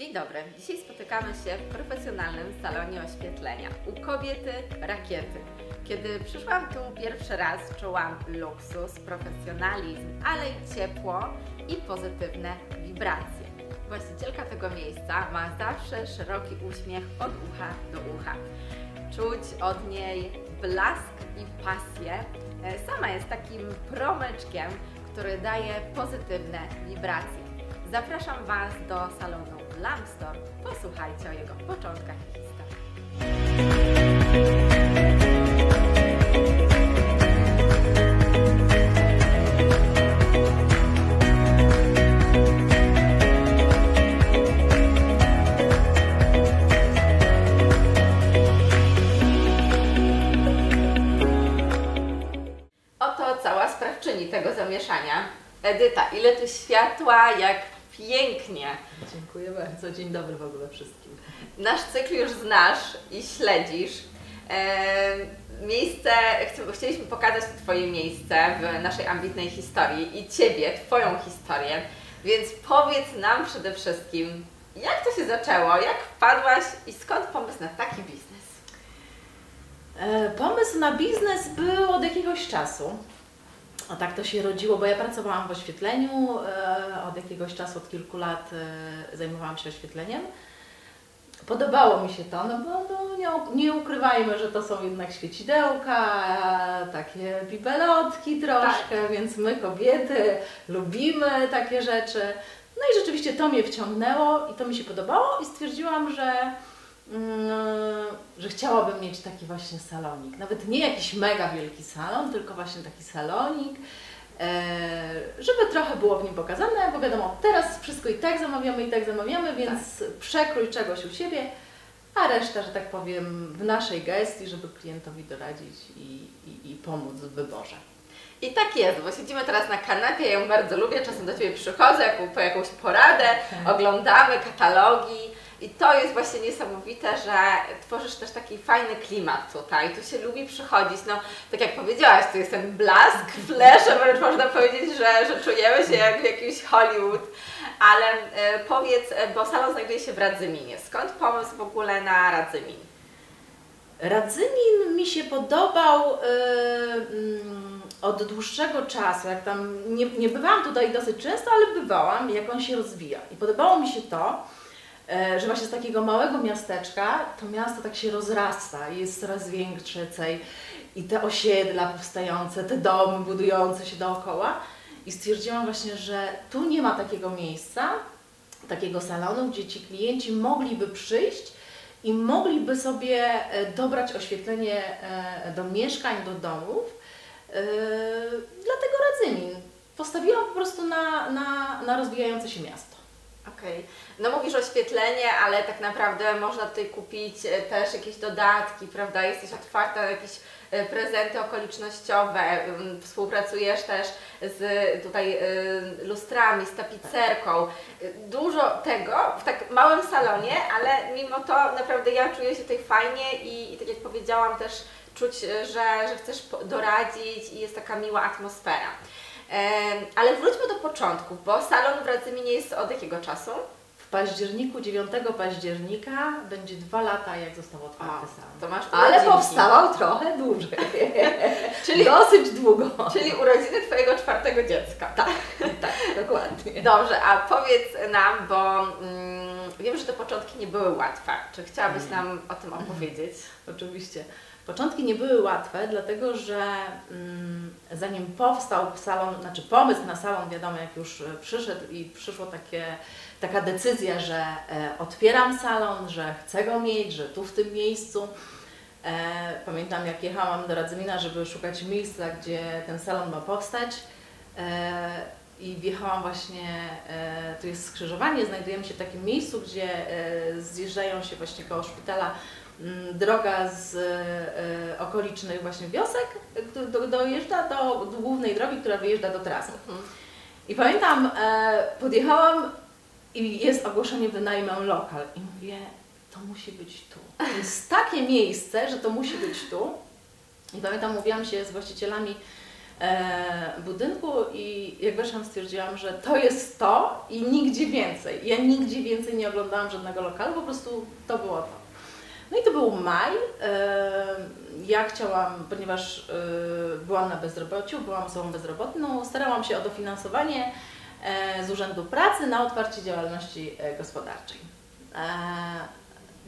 Dzień dobry. Dzisiaj spotykamy się w profesjonalnym salonie oświetlenia u kobiety rakiety. Kiedy przyszłam tu pierwszy raz, czułam luksus, profesjonalizm, ale i ciepło i pozytywne wibracje. Właścicielka tego miejsca ma zawsze szeroki uśmiech od ucha do ucha. Czuć od niej blask i pasję. E, Sama jest takim promyczkiem, który daje pozytywne wibracje. Zapraszam Was do salonu Lamstor. Posłuchajcie o jego początkach i historii. Cała sprawczyni tego zamieszania. Edyta, ile tu światła, jak pięknie. Dziękuję bardzo. Dzień dobry w ogóle wszystkim. Nasz cykl już znasz i śledzisz. E, miejsce, chci- chcieliśmy pokazać Twoje miejsce w naszej ambitnej historii i Ciebie, Twoją historię. Więc powiedz nam przede wszystkim, jak to się zaczęło, jak wpadłaś i skąd pomysł na taki biznes? E, pomysł na biznes był od jakiegoś czasu. A tak to się rodziło, bo ja pracowałam w oświetleniu. E, od jakiegoś czasu, od kilku lat e, zajmowałam się oświetleniem. Podobało mi się to, no bo no, nie, nie ukrywajmy, że to są jednak świecidełka, takie bibelotki troszkę, więc my kobiety lubimy takie rzeczy. No i rzeczywiście to mnie wciągnęło i to mi się podobało i stwierdziłam, że, że chciałabym mieć taki właśnie salonik. Nawet nie jakiś mega wielki salon, tylko właśnie taki salonik, e, żeby trochę było w nim pokazane, bo wiadomo, teraz wszystko i tak zamawiamy, i tak zamawiamy, więc przekrój czegoś u siebie, a reszta, że tak powiem, w naszej gestii, żeby klientowi doradzić i, i, i pomóc w wyborze. I tak jest, bo siedzimy teraz na kanapie, ja ją bardzo lubię, czasem do Ciebie przychodzę po jakąś poradę, oglądamy katalogi i to jest właśnie niesamowite, że tworzysz też taki fajny klimat tutaj, tu się lubi przychodzić, no tak jak powiedziałaś, tu jest ten blask, flesze, wręcz można powiedzieć, że, że czujemy się jak w jakimś Hollywood, ale e, powiedz, e, bo salon znajduje się w Radzyminie, skąd pomysł w ogóle na Radzymin? Radzymin mi się podobał y, mm, od dłuższego czasu, jak tam nie, nie bywałam tutaj dosyć często, ale bywałam, jak on się rozwija. I podobało mi się to, że właśnie z takiego małego miasteczka to miasto tak się rozrasta i jest coraz większe i te osiedla powstające, te domy budujące się dookoła. I stwierdziłam właśnie, że tu nie ma takiego miejsca, takiego salonu, gdzie ci klienci mogliby przyjść i mogliby sobie e, dobrać oświetlenie e, do mieszkań, do domów. E, Dlatego Radzymin. Postawiłam po prostu na, na, na rozwijające się miasto. Okej. No mówisz oświetlenie, ale tak naprawdę można tutaj kupić e, też jakieś dodatki, prawda? Jesteś otwarta na jakieś e, prezenty okolicznościowe, ym, współpracujesz też z tutaj e, lustrami, z tapicerką. Dużo tego w tak małym salonie, ale mimo to naprawdę ja czuję się tutaj fajnie i, i tak jak powiedziałam też czuć, że, że chcesz doradzić i jest taka miła atmosfera. Ale wróćmy do początków, bo salon w Radzyminie jest od jakiego czasu? W październiku, 9 października będzie dwa lata, jak został otwarty O, salon. Ale powstawał trochę dłużej. Czyli- Dosyć długo. Czyli urodziny Twojego czwartego dziecka. Tak, tak, dokładnie. Dobrze, a powiedz nam, bo mm, wiem, że te początki nie były łatwe. Czy chciałabyś nam o tym opowiedzieć? Oczywiście. Początki nie były łatwe, dlatego że mm, zanim powstał salon, znaczy pomysł na salon, wiadomo, jak już e, przyszedł i przyszło takie, taka decyzja, że e, otwieram salon, że chcę go mieć, że tu w tym miejscu. E, pamiętam, jak jechałam do Radzymina, żeby szukać miejsca, gdzie ten salon ma powstać. E, I wjechałam właśnie, e, tu jest skrzyżowanie, znajdujemy się w takim miejscu, gdzie e, zjeżdżają się właśnie koło szpitala droga z e, okolicznych właśnie wiosek, do, do, dojeżdża do, głównej drogi, która wyjeżdża do trasy. Mhm. I pamiętam, e, podjechałam i jest ogłoszenie wynajmę lokal i mówię, to musi być tu. To jest takie miejsce, że to musi być tu. I pamiętam, mówiłam się z właścicielami e, budynku i jak weszłam stwierdziłam, że to jest to i nigdzie więcej. Ja nigdzie więcej nie oglądałam żadnego lokalu, po prostu to było to. No i to był maj. Ja chciałam, ponieważ e, byłam na bezrobociu, byłam osobą bezrobotną, starałam się o dofinansowanie e, z Urzędu Pracy na otwarcie działalności e, gospodarczej.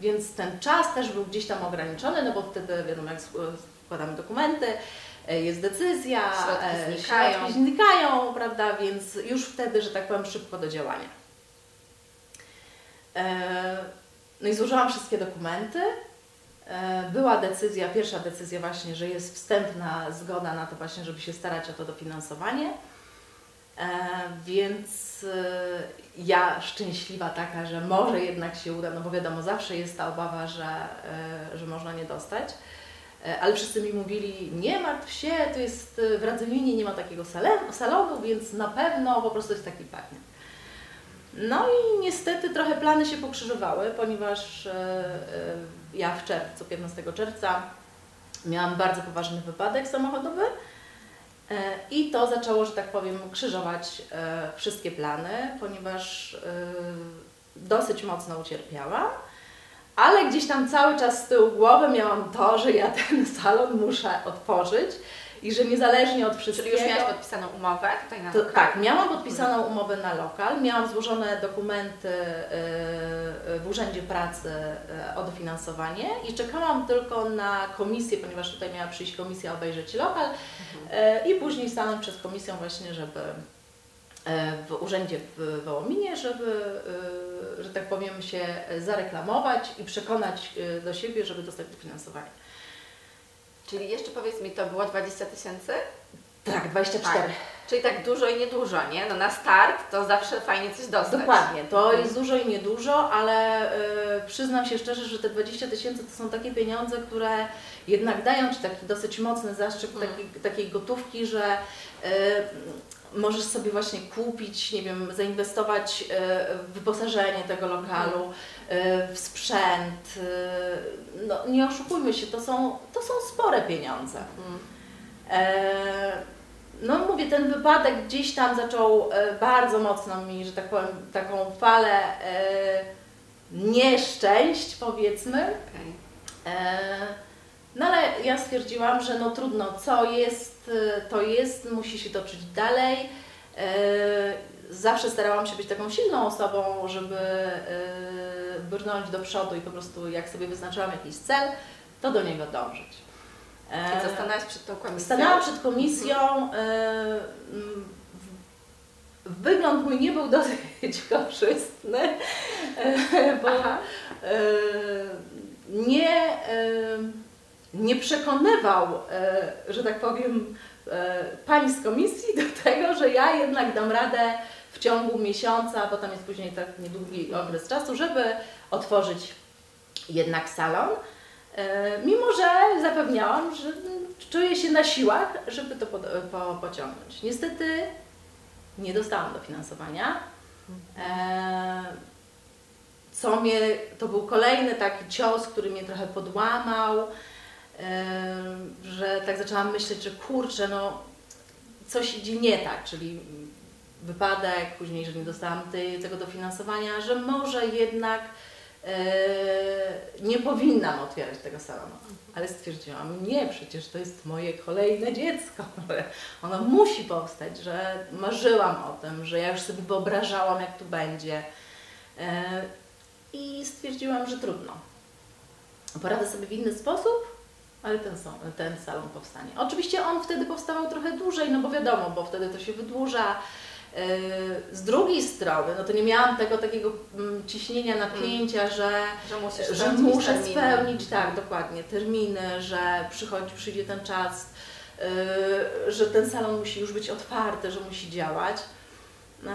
Więc ten czas też był gdzieś tam ograniczony, no bo wtedy wiadomo, jak sk- składamy dokumenty, jest decyzja, Środki znikają. środki znikają, prawda, więc już wtedy, że tak powiem, szybko do działania. No i złożyłam wszystkie dokumenty. E, Była decyzja, pierwsza decyzja właśnie, że jest wstępna zgoda na to właśnie, żeby się starać o to dofinansowanie. E, Więc e, ja szczęśliwa taka, że może jednak się uda, no bo wiadomo, zawsze jest ta obawa, że, że można nie dostać. Ale wszyscy mi mówili, nie martw się, to jest w Radzyminie nie ma takiego salonu, więc na pewno po prostu jest taki partner. No i niestety trochę plany się pokrzyżowały, ponieważ e, e, ja w czerwcu, 15 czerwca miałam bardzo poważny wypadek samochodowy e, i to zaczęło, że tak powiem, krzyżować wszystkie plany, ponieważ dosyć mocno ucierpiałam. Ale gdzieś tam cały czas z tyłu głowy miałam to, że ja ten salon muszę otworzyć i że niezależnie od wszystkiego... Czyli już miałaś podpisaną umowę tutaj na To, lokal? tak, miałam podpisaną umowę na lokal, miałam złożone dokumenty y, y, w Urzędzie Pracy y, o dofinansowanie i czekałam tylko na komisję, ponieważ tutaj miała przyjść komisja obejrzeć lokal y, i później stanąć przed komisją właśnie, żeby w urzędzie w Wołominie, żeby, że tak powiem, się zareklamować i przekonać do siebie, żeby dostać dofinansowanie. Czyli jeszcze powiedz mi, to było 20 tysięcy? Tak, 24. Tak. Czyli tak dużo i niedużo, nie? No na start to zawsze fajnie coś dostać. Dokładnie, to Mhm. jest dużo i niedużo, ale y, przyznam się szczerze, że te 20 tysięcy to są takie pieniądze, które jednak dają Ci taki dosyć mocny zastrzyk Mhm. takiej, takiej gotówki, że y, możesz sobie właśnie kupić, nie wiem, zainwestować y, w wyposażenie tego lokalu, y, w sprzęt. y, no nie oszukujmy się, to są, to są spore pieniądze. Mhm. E, No mówię, ten wypadek gdzieś tam zaczął e, bardzo mocno mi, że tak powiem, taką falę e, nieszczęść powiedzmy. Okej. E, No ale ja stwierdziłam, że no trudno, co jest, e, to jest, musi się toczyć dalej. E, Zawsze starałam się być taką silną osobą, żeby e, brnąć do przodu i po prostu jak sobie wyznaczyłam jakiś cel, to do niego dążyć. E, co, stanęłaś przed tą komisją? Stanęłam przed komisją. e, Wygląd mój nie był dosyć korzystny, e, bo Aha. e, nie, e, nie przekonywał, e, że tak powiem, e, pań z komisji do tego, że ja jednak dam radę w ciągu miesiąca, bo tam jest później tak niedługi okres czasu, żeby otworzyć jednak salon. E, Mimo, że zapewniałam, że czuję się na siłach, żeby to pod, po, pociągnąć. Niestety nie dostałam dofinansowania. Co mnie, to był kolejny taki cios, który mnie trochę podłamał, że tak zaczęłam myśleć, że kurczę, no coś idzie nie tak, czyli wypadek, później, że nie dostałam tego dofinansowania, że może jednak e, nie powinnam otwierać tego salonu. Ale stwierdziłam, nie, przecież to jest moje kolejne dziecko. Ono musi powstać, że marzyłam o tym, że ja już sobie wyobrażałam, jak tu będzie. E, I stwierdziłam, że trudno. Poradzę sobie w inny sposób, ale ten, są- ten salon powstanie. Oczywiście on wtedy powstawał trochę dłużej, no bo wiadomo, bo wtedy to się wydłuża. Yy, Z drugiej strony, no to nie miałam tego takiego mm, ciśnienia, napięcia, że, Że że muszę terminy. spełnić, tak, dokładnie, terminy, że przychodzi, przyjdzie ten czas, yy, że ten salon musi już być otwarty, że musi działać. Yy,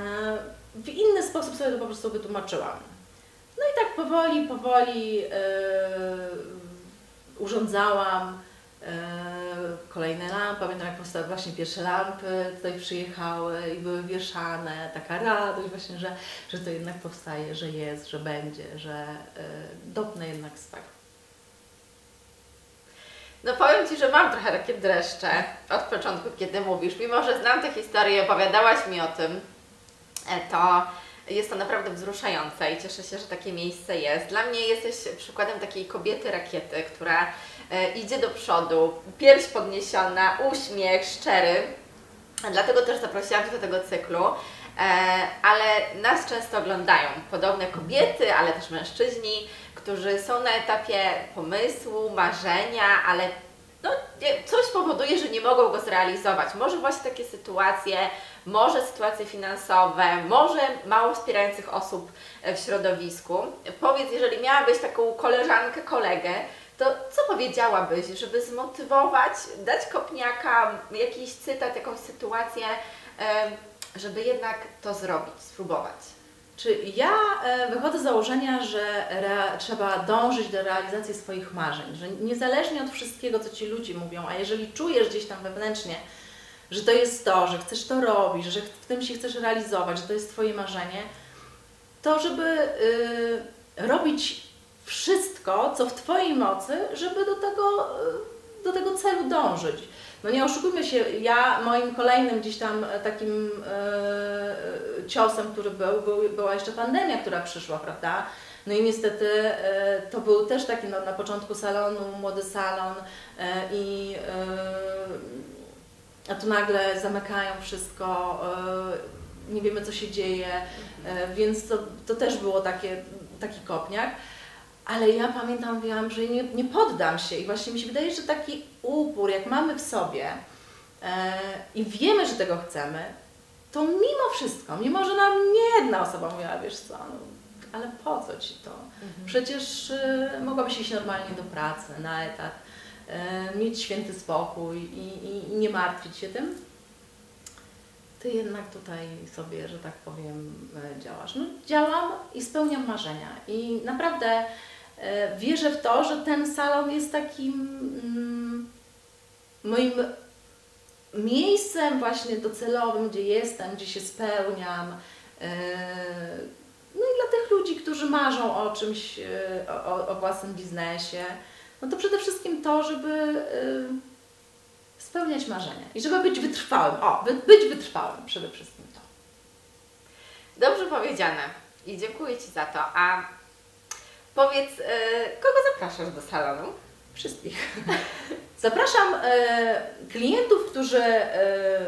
W inny sposób sobie to po prostu wytłumaczyłam. No i tak powoli, powoli urządzałam yy, kolejne lampy. Pamiętam, jak powstały właśnie pierwsze lampy, tutaj przyjechały i były wieszane. Taka radość właśnie, że, że to jednak powstaje, że jest, że będzie, że yy, dopnę jednak swego. No powiem Ci, że mam trochę takie dreszcze od początku, kiedy mówisz. Mimo, że znam tę historię, opowiadałaś mi o tym, e, to jest to naprawdę wzruszające i cieszę się, że takie miejsce jest. Dla mnie jesteś przykładem takiej kobiety rakiety, która e, idzie do przodu, pierś podniesiona, uśmiech szczery. Dlatego też zaprosiłam Cię do tego cyklu. E, ale nas często oglądają podobne kobiety, ale też mężczyźni, którzy są na etapie pomysłu, marzenia, ale no, coś powoduje, że nie mogą go zrealizować. Może właśnie takie sytuacje, może sytuacje finansowe, może mało wspierających osób w środowisku. Powiedz, jeżeli miałabyś taką koleżankę, kolegę, to co powiedziałabyś, żeby zmotywować, dać kopniaka, jakiś cytat, jakąś sytuację, żeby jednak to zrobić, spróbować? Czy ja e, wychodzę z założenia, że trzeba dążyć do realizacji swoich marzeń, że niezależnie od wszystkiego, co ci ludzie mówią, a jeżeli czujesz gdzieś tam wewnętrznie, że to jest to, że chcesz to robić, że w tym się chcesz realizować, że to jest Twoje marzenie, to żeby y, robić wszystko, co w Twojej mocy, żeby do tego, y, do tego celu dążyć. No nie oszukujmy się, ja moim kolejnym gdzieś tam takim e, ciosem, który był, był, była jeszcze pandemia, która przyszła, prawda? No i niestety e, to był też taki no, na początku salonu, młody salon e, i e, a tu nagle zamykają wszystko, nie wiemy co się dzieje, więc to, to też było takie, taki kopniak. Ale ja pamiętam, mówiłam, że nie, nie poddam się i właśnie mi się wydaje, że taki upór, jak mamy w sobie i wiemy, że tego chcemy, to mimo wszystko, mimo że nam nie jedna osoba mówiła, wiesz co, no, ale po co Ci to? Mhm. Przecież e, mogłabyś iść normalnie do pracy, na etat, e, mieć święty spokój i, i, i nie martwić się tym. Ty jednak tutaj sobie, że tak powiem, e, działasz. No, działam i spełniam marzenia. I naprawdę E, wierzę w to, że ten salon jest takim mm, moim miejscem właśnie docelowym, gdzie jestem, gdzie się spełniam. E, no i dla tych ludzi, którzy marzą o czymś, e, o, o własnym biznesie, no to przede wszystkim to, żeby spełniać marzenia i żeby być wytrwałym. O, być wytrwałym przede wszystkim to. Dobrze powiedziane i dziękuję Ci za to. A Powiedz, e, kogo zapraszasz do salonu? Wszystkich. Zapraszam e, klientów, którzy e,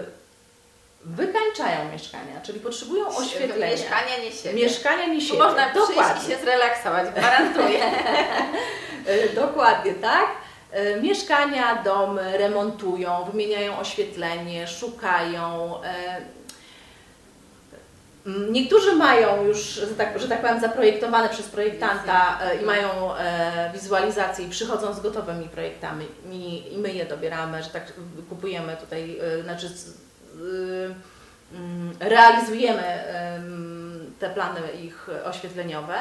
wykańczają mieszkania, czyli potrzebują oświetlenia. Mieszkania nie siebie. Mieszkania nie siebie. Można Dokładnie. przyjść i się zrelaksować, gwarantuję. Dokładnie tak. Mieszkania, domy remontują, wymieniają oświetlenie, szukają niektórzy mają już, że tak, że tak powiem, zaprojektowane przez projektanta e, i mają e, wizualizację i przychodzą z gotowymi projektami i, i my je dobieramy, że tak kupujemy tutaj, e, znaczy mm, realizujemy te plany ich oświetleniowe,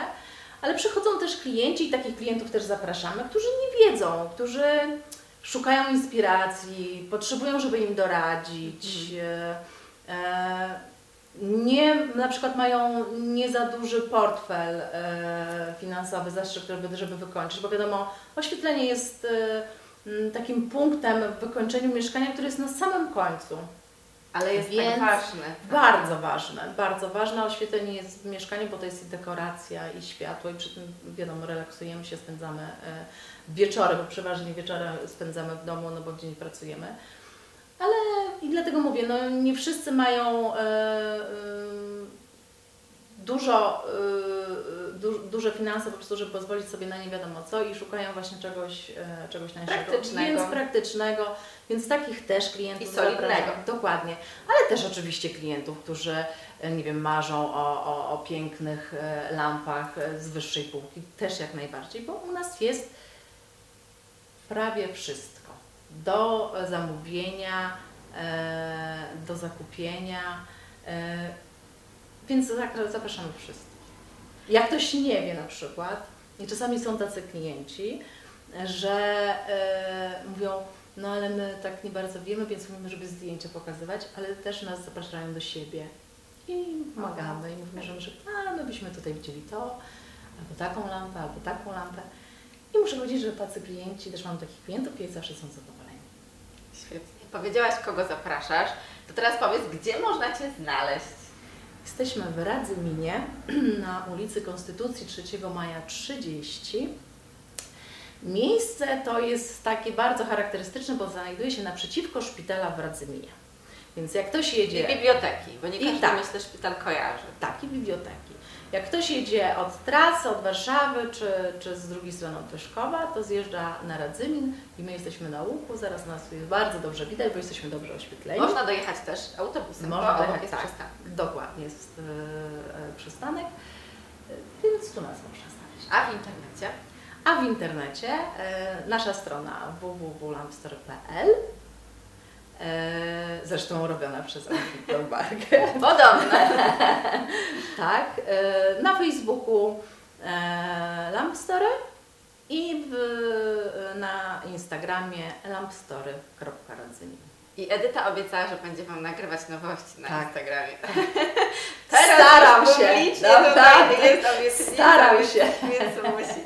ale przychodzą też klienci i takich klientów też zapraszamy, którzy nie wiedzą, którzy szukają inspiracji, potrzebują, żeby im doradzić. Mhm nie, na przykład mają nie za duży portfel e, finansowy, żeby, żeby wykończyć, bo wiadomo, oświetlenie jest e, takim punktem w wykończeniu mieszkania, który jest na samym końcu. Ale jest tak Więc tak ważne. Bardzo ważne, bardzo ważne oświetlenie jest w mieszkaniu, bo to jest i dekoracja, i światło, i przy tym wiadomo, relaksujemy się, spędzamy e, wieczory, bo przeważnie wieczory spędzamy w domu, no bo w dzień pracujemy. Ale i dlatego mówię, no nie wszyscy mają e, e, dużo, e, du, duże finanse po prostu, żeby pozwolić sobie na nie wiadomo co i szukają właśnie czegoś, czegoś tańszego. Praktycznego. Więc praktycznego, więc takich też klientów I solidnego. Dokładnie. Ale też oczywiście klientów, którzy nie wiem, marzą o, o, o pięknych lampach z wyższej półki, też jak najbardziej, bo u nas jest prawie wszystko do zamówienia, do zakupienia, e, więc zapraszamy wszystkich. Jak ktoś nie wie na przykład, i czasami są tacy klienci, że e, mówią, no ale my tak nie bardzo wiemy, więc mówimy, żeby zdjęcia pokazywać, ale też nas zapraszają do siebie i pomagamy i mówimy, że, że a, my byśmy tutaj widzieli to, albo taką lampę, albo taką lampę. I muszę powiedzieć, że tacy klienci, też mam takich klientów i zawsze są zadowoleni. Świetnie. Powiedziałaś, kogo zapraszasz. To teraz powiedz, gdzie można Cię znaleźć? Jesteśmy w Radzyminie na ulicy Konstytucji 3 Maja 30. Miejsce to jest takie bardzo charakterystyczne, bo znajduje się naprzeciwko szpitala w Radzyminie. Więc jak ktoś I jedzie... biblioteki, bo nie I każdy tak. myślę szpital kojarzy. Tak, i biblioteki. Jak ktoś jedzie od trasy, od Warszawy, czy, czy z drugiej strony od Peszkowa, to zjeżdża na Radzymin i my jesteśmy na łuku, zaraz nas jest bardzo dobrze widać, bo jesteśmy dobrze oświetleni. Można dojechać też autobusem, Można bo dojechać, jest tak. przystanek. Dokładnie, jest e, e, przystanek, więc tu nas można znaleźć. A w internecie? A w internecie e, nasza strona www.lampstore.pl e, Zresztą robiona przez Antiką Barkę. Podobne. tak. E, na Facebooku e, Lampstory i w, na Instagramie lampstory.radzymin. I Edyta obiecała, że będzie Wam nagrywać nowości na Tak. Instagramie. Staram już się. publicznie Naprawdę. tutaj jest obiecnica, Staram się. Więc musi.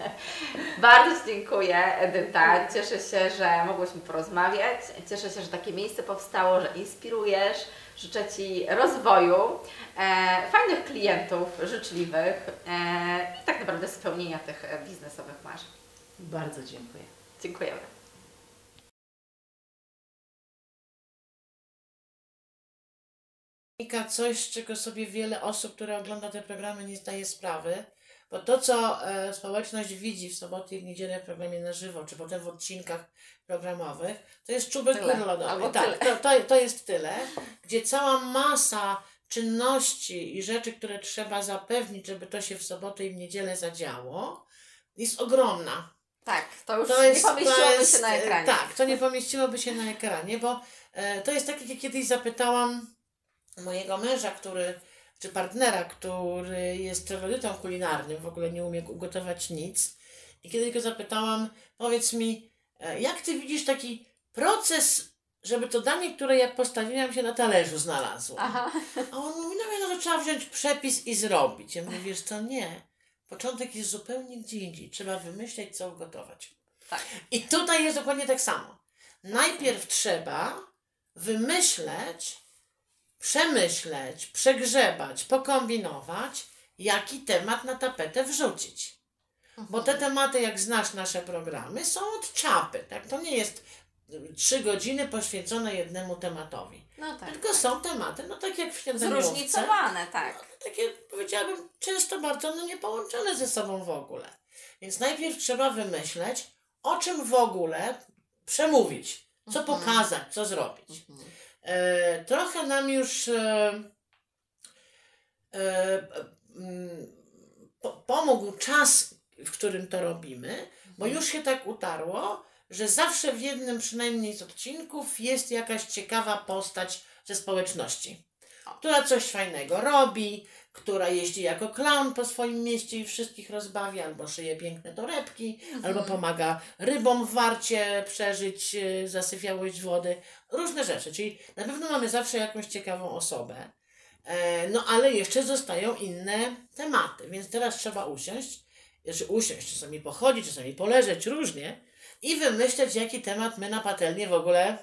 Bardzo Ci dziękuję, Edyta. Cieszę się, że mogłyśmy porozmawiać. Cieszę się, że takie miejsce powstało, że inspirujesz. Życzę Ci rozwoju, e, fajnych klientów, życzliwych e, i tak naprawdę spełnienia tych biznesowych marzeń. Bardzo dziękuję. Dziękujemy. Wynika coś, z czego sobie wiele osób, które ogląda te programy, nie zdaje sprawy. Bo to, co e, społeczność widzi w soboty i w niedzielę w programie na żywo, czy potem w odcinkach programowych, to jest czubek. Albo Tak, tyle. to, to, to jest tyle, gdzie cała masa czynności i rzeczy, które trzeba zapewnić, żeby to się w sobotę i w niedzielę zadziało, jest ogromna. Tak, to już To nie jest, pomieściłoby to jest, się na e, ekranie. Tak, to nie pomieściłoby się na ekranie, bo e, to jest tak, jak kiedyś zapytałam mojego męża, który, czy partnera, który jest terrorytą kulinarnym, w ogóle nie umie ugotować nic. I kiedyś go zapytałam, powiedz mi, e, jak ty widzisz taki proces, żeby to danie, które ja postawiłam się na talerzu znalazło? Aha. A on mówi, no, no to trzeba wziąć przepis i zrobić. Ja mówię, wiesz co, nie. Początek jest zupełnie gdzie indziej. Trzeba wymyśleć, co ugotować. Tak. I tutaj jest dokładnie tak samo. Najpierw trzeba wymyśleć, przemyśleć, przegrzebać, pokombinować, jaki temat na tapetę wrzucić. Bo te tematy, jak znasz nasze programy, są od czapy. Tak? To nie jest y, trzy godziny poświęcone jednemu tematowi. No tak. Tylko tak. są tematy, no tak jak w śniadaniówce. Zróżnicowane, tak. Takie, powiedziałabym, często bardzo no, niepołączone ze sobą w ogóle. Więc najpierw trzeba wymyśleć, o czym w ogóle przemówić, co Mhm. pokazać, co zrobić. E, trochę nam już e, e, mm, po, pomógł czas, w którym to robimy, bo już się tak utarło, że zawsze w jednym przynajmniej z odcinków jest jakaś ciekawa postać ze społeczności, która coś fajnego robi, która jeździ jako clown po swoim mieście i wszystkich rozbawi, albo szyje piękne torebki, albo pomaga rybom w warcie przeżyć e, zasyfiałość wody. Różne rzeczy, czyli na pewno mamy zawsze jakąś ciekawą osobę. E, No ale jeszcze zostają inne tematy, więc teraz trzeba usiąść, znaczy usiąść, czasami pochodzić, czasami poleżeć, różnie i wymyśleć, jaki temat my na patelnię w ogóle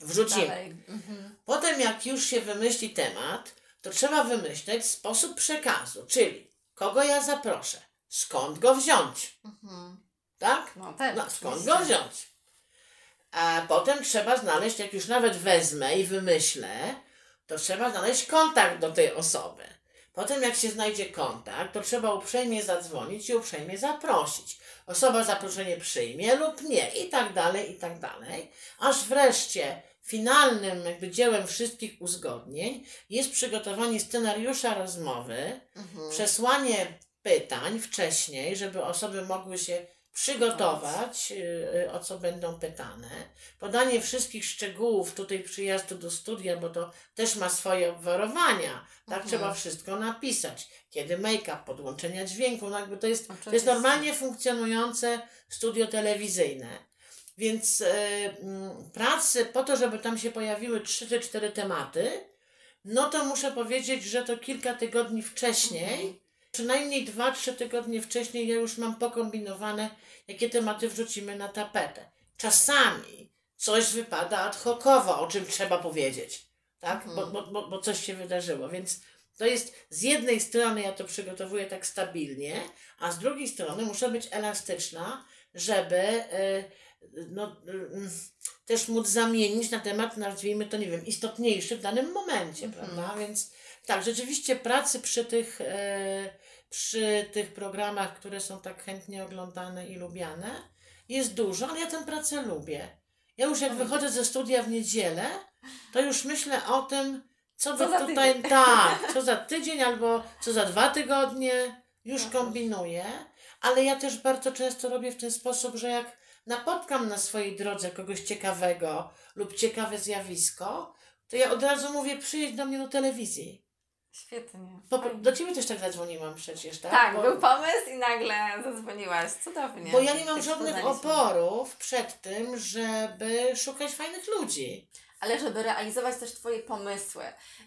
wrzucimy. Mhm. Potem, jak już się wymyśli temat, to trzeba wymyśleć sposób przekazu, czyli kogo ja zaproszę, skąd go wziąć, Mhm. tak? No też. No, skąd go wziąć? A potem trzeba znaleźć, jak już nawet wezmę i wymyślę, to trzeba znaleźć kontakt do tej osoby. Potem, jak się znajdzie kontakt, to trzeba uprzejmie zadzwonić i uprzejmie zaprosić. Osoba zaproszenie przyjmie lub nie, i tak dalej, i tak dalej. Aż wreszcie finalnym jakby dziełem wszystkich uzgodnień jest przygotowanie scenariusza rozmowy, Mhm. przesłanie pytań wcześniej, żeby osoby mogły się przygotować, y, y, o co będą pytane, podanie wszystkich szczegółów tutaj przyjazdu do studia, bo to też ma swoje obwarowania, tak Mhm. trzeba wszystko napisać, kiedy make-up, podłączenia dźwięku, no jakby to jest, to jest normalnie funkcjonujące studio telewizyjne. Więc y, mm, pracy po to, żeby tam się pojawiły trzy czy cztery tematy, no to muszę powiedzieć, że to kilka tygodni wcześniej Mhm. Przynajmniej 2-3 tygodnie wcześniej ja już mam pokombinowane, jakie tematy wrzucimy na tapetę. Czasami coś wypada ad hocowo, o czym trzeba powiedzieć, tak? Bo, bo, bo, bo coś się wydarzyło, więc to jest z jednej strony ja to przygotowuję tak stabilnie, a z drugiej strony muszę być elastyczna, żeby y, no, y, też móc zamienić na temat, nazwijmy to, nie wiem, istotniejszy w danym momencie, prawda? Więc tak, rzeczywiście pracy przy tych, e, przy tych programach, które są tak chętnie oglądane i lubiane, jest dużo, ale ja tę pracę lubię. Ja już jak wychodzę ze studia w niedzielę, to już myślę o tym, co, Co by tutaj, tydzień. tak, co za tydzień albo co za dwa tygodnie, już Mhm. kombinuję, ale ja też bardzo często robię w ten sposób, że jak napotkam na swojej drodze kogoś ciekawego lub ciekawe zjawisko, to ja od razu mówię, przyjedź do mnie do telewizji. Świetnie. Po, do ciebie też tak zadzwoniłam przecież, tak? Tak, bo, był pomysł i nagle zadzwoniłaś. Cudownie. bo ja nie mam żadnych oporów przed tym, żeby szukać fajnych ludzi. Ale żeby realizować też Twoje pomysły.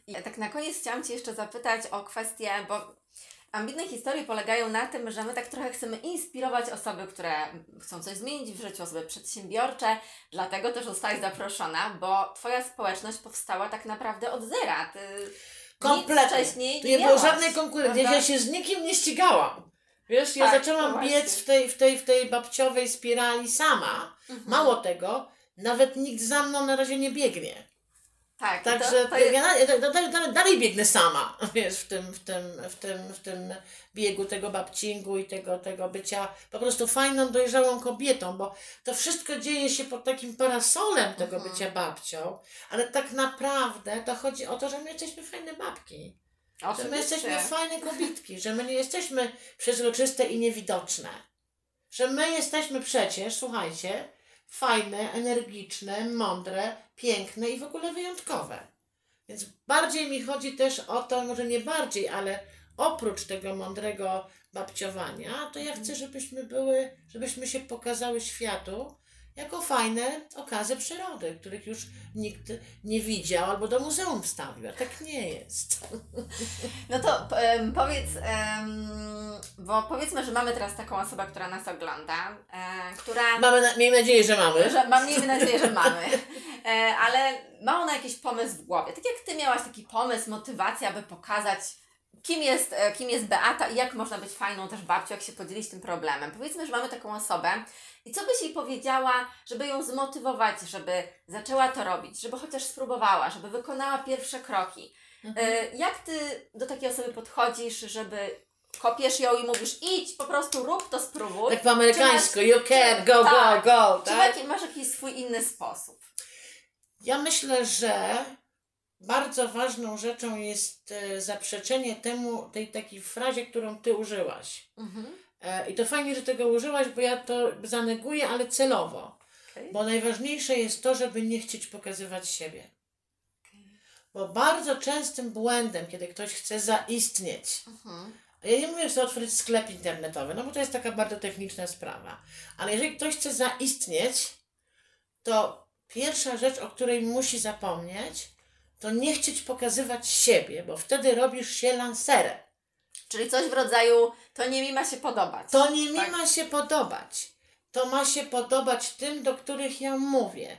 I tak na koniec chciałam Cię jeszcze zapytać o kwestię, bo ambitne historie polegają na tym, że my tak trochę chcemy inspirować osoby, które chcą coś zmienić w życiu, osoby przedsiębiorcze. Dlatego też zostałaś zaproszona, bo Twoja społeczność powstała tak naprawdę od zera. Ty Kompletnie. wcześniej Tu nie nie było żadnej konkurencji. Ja się z nikim nie ścigałam. Wiesz, ja Tak, zaczęłam biec w tej, w, tej, w tej babciowej spirali sama. Mhm. Mało tego, nawet nikt za mną na razie nie biegnie. Tak, Także to, to jest, ja, dalej, dalej, dalej biegnę sama, wiesz, w tym, w tym, w tym, w tym biegu tego babcingu i tego, tego bycia po prostu fajną, dojrzałą kobietą, bo to wszystko dzieje się pod takim parasolem tego Mhm. bycia babcią, ale tak naprawdę to chodzi o to, że my jesteśmy fajne babki, że my oczywiście. jesteśmy fajne kobietki, że my nie jesteśmy przezroczyste i niewidoczne, że my jesteśmy przecież, słuchajcie, fajne, energiczne, mądre, piękne i w ogóle wyjątkowe. Więc bardziej mi chodzi też o to, może nie bardziej, ale oprócz tego mądrego babciowania, to ja chcę, żebyśmy były, żebyśmy się pokazały światu jako fajne okazy przyrody, których już nikt nie widział albo do muzeum wstawił, a tak nie jest. No to powiedz, bo powiedzmy, że mamy teraz taką osobę, która nas ogląda, e, która. Mamy na, miejmy nadzieję, że mamy. Że, mam miejmy nadzieję, że mamy. E, ale ma ona jakiś pomysł w głowie. Tak jak ty miałaś taki pomysł, motywację, aby pokazać, kim jest, e, kim jest Beata i jak można być fajną też babcią, jak się podzielić tym problemem. Powiedzmy, że mamy taką osobę i co byś jej powiedziała, żeby ją zmotywować, żeby zaczęła to robić, żeby chociaż spróbowała, żeby wykonała pierwsze kroki. E, Jak ty do takiej osoby podchodzisz, żeby kopiesz ją i mówisz idź, po prostu rób to, spróbuj. Tak po amerykańsku, Czy you masz- can, go, tak. go, go, Czy tak? jaki- masz jakiś swój inny sposób? Ja myślę, że bardzo ważną rzeczą jest e, zaprzeczenie temu, tej takiej frazie, którą ty użyłaś. Mhm. E, I to fajnie, że tego użyłaś, bo ja to zaneguję, ale celowo. Okay. Bo najważniejsze jest to, żeby nie chcieć pokazywać siebie. Bo bardzo częstym błędem, kiedy ktoś chce zaistnieć, Mhm. ja nie mówię, że chcę otworzyć sklep internetowy, no bo to jest taka bardzo techniczna sprawa. Ale jeżeli ktoś chce zaistnieć, to pierwsza rzecz, o której musi zapomnieć, to nie chcieć pokazywać siebie, bo wtedy robisz się lancerem. Czyli coś w rodzaju, to nie mi ma się podobać. To nie mi Tak. ma się podobać. To ma się podobać tym, do których ja mówię.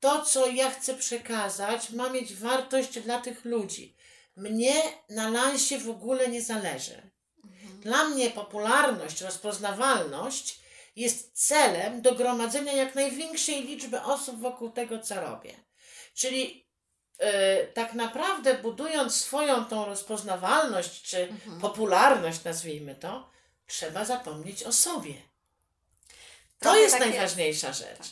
To, co ja chcę przekazać, ma mieć wartość dla tych ludzi. Mnie na lansie w ogóle nie zależy. Mhm. Dla mnie popularność, rozpoznawalność jest celem do gromadzenia jak największej liczby osób wokół tego, co robię. Czyli tak naprawdę budując swoją tą rozpoznawalność czy Mhm. popularność, nazwijmy to, trzeba zapomnieć o sobie. To Trochę jest takie- najważniejsza rzecz. Tak.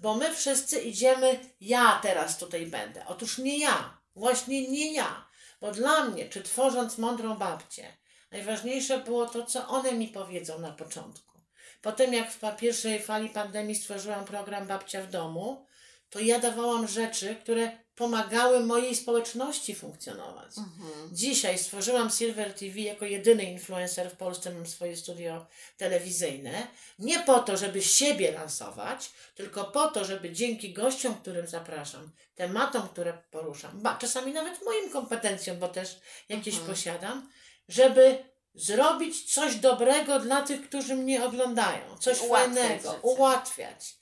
Bo my wszyscy idziemy, ja teraz tutaj będę. Otóż nie ja, właśnie nie ja. Bo dla mnie, czy tworząc mądrą babcię, najważniejsze było to, co one mi powiedzą na początku. Potem, jak w pierwszej fali pandemii stworzyłam program Babcia w domu, to ja dawałam rzeczy, które pomagały mojej społeczności funkcjonować. Mhm. Dzisiaj stworzyłam Silver TV jako jedyny influencer w Polsce, mam swoje studio telewizyjne. Nie po to, żeby siebie lansować, tylko po to, żeby dzięki gościom, którym zapraszam, tematom, które poruszam, ba, czasami nawet moim kompetencjom, bo też jakieś Mhm. posiadam, żeby zrobić coś dobrego dla tych, którzy mnie oglądają, coś Ułatwiać fajnego, życie. ułatwiać,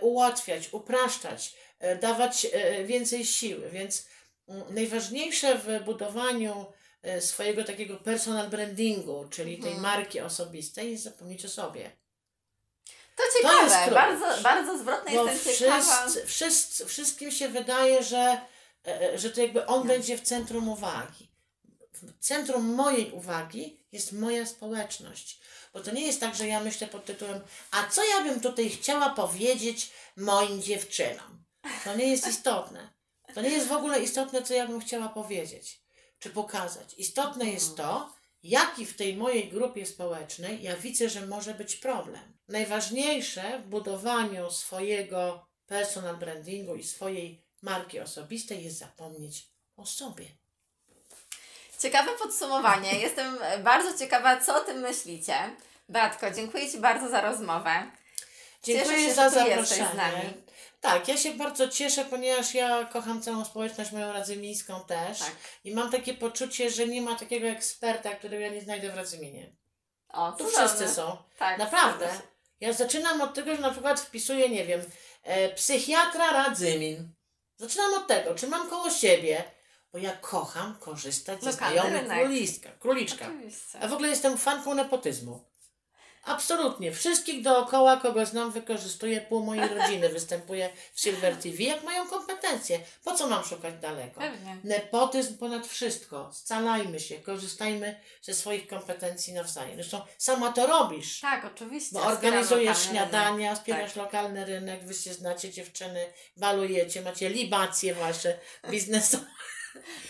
ułatwiać, upraszczać, e, dawać e, więcej siły. Więc mm, najważniejsze w budowaniu e, swojego takiego personal brandingu, czyli tej Mhm. marki osobistej, jest zapomnieć o sobie. To jest ciekawe, klucz. bardzo, bardzo zwrotne Bo jestem ciekawa. wszyscy, wszyscy, wszystkim się wydaje, że, e, że to jakby on będzie w centrum uwagi. W centrum mojej uwagi jest moja społeczność. Bo to nie jest tak, że ja myślę pod tytułem, a co ja bym tutaj chciała powiedzieć moim dziewczynom? To nie jest istotne. To nie jest w ogóle istotne, co ja bym chciała powiedzieć, czy pokazać. Istotne jest to, jaki w tej mojej grupie społecznej ja widzę, że może być problem. Najważniejsze w budowaniu swojego personal brandingu i swojej marki osobistej jest zapomnieć o sobie. Ciekawe podsumowanie. Jestem bardzo ciekawa, co o tym myślicie. Beatko, dziękuję Ci bardzo za rozmowę. Dziękuję Cieszę się, za zaproszenie. z nami. Tak, ja się bardzo cieszę, ponieważ ja kocham całą społeczność moją radzymińską też. Tak. I mam takie poczucie, że nie ma takiego eksperta, którego ja nie znajdę w Radzyminie. O, Tu wszyscy są. Tak, Naprawdę. Ja zaczynam od tego, że na przykład wpisuję, nie wiem, e, psychiatra Radzymin. Zaczynam od tego, czy mam koło siebie, bo ja kocham korzystać ze znajomych króliska, króliczka. Oczywiście. A w ogóle jestem fanką nepotyzmu. Absolutnie. Wszystkich dookoła, kogo znam, wykorzystuję. Pół mojej rodziny występuje w Silver TV, jak mają kompetencje. Po co mam szukać daleko? Pewnie. Nepotyzm ponad wszystko. Scalajmy się, korzystajmy ze swoich kompetencji nawzajem. Zresztą sama to robisz. Tak, oczywiście. Bo organizujesz śniadania, rynek. wspierasz Tak. lokalny rynek, wy się znacie dziewczyny, balujecie, macie libacje wasze biznesowe.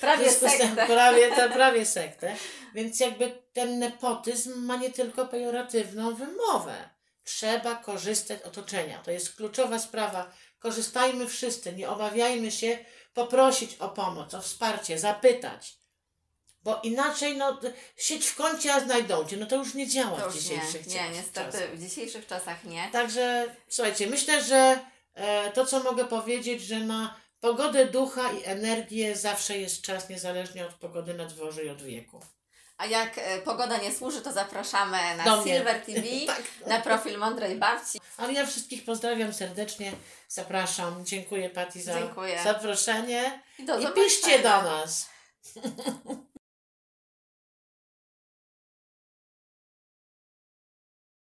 Prawie sektę. Prawie, to, prawie sektę. Więc jakby ten nepotyzm ma nie tylko pejoratywną wymowę. Trzeba korzystać z otoczenia. To jest kluczowa sprawa. Korzystajmy wszyscy, nie obawiajmy się poprosić o pomoc, o wsparcie, zapytać. Bo inaczej, no, sieć w kącie, a znajdą cię. No to już nie działa To w już dzisiejszych nie, nie, czasach. niestety w dzisiejszych czasach nie. Także słuchajcie, myślę, że e, to, co mogę powiedzieć, że na pogodę ducha i energię zawsze jest czas, niezależnie od pogody na dworze i od wieku. A jak e, pogoda nie służy, to zapraszamy na Do mnie. Silver TV, Tak. na profil Mądrej Babci. Ale ja wszystkich pozdrawiam serdecznie, zapraszam. Dziękuję Pati za Dziękuję. zaproszenie. I do I piszcie do nas.